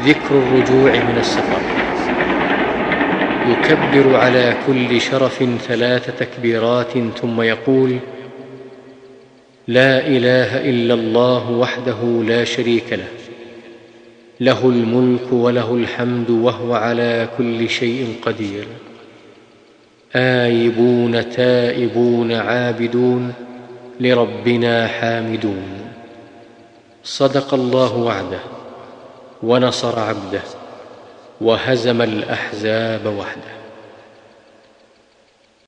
ذكر الرجوع من السفر. يكبر على كل شرف ثلاث تكبيرات ثم يقول لا إله إلا الله وحده لا شريك له له الملك وله الحمد وهو على كل شيء قدير. آيبون تائبون عابدون لربنا حامدون. صدق الله وعده. ونصر عبده وهزم الأحزاب وحده.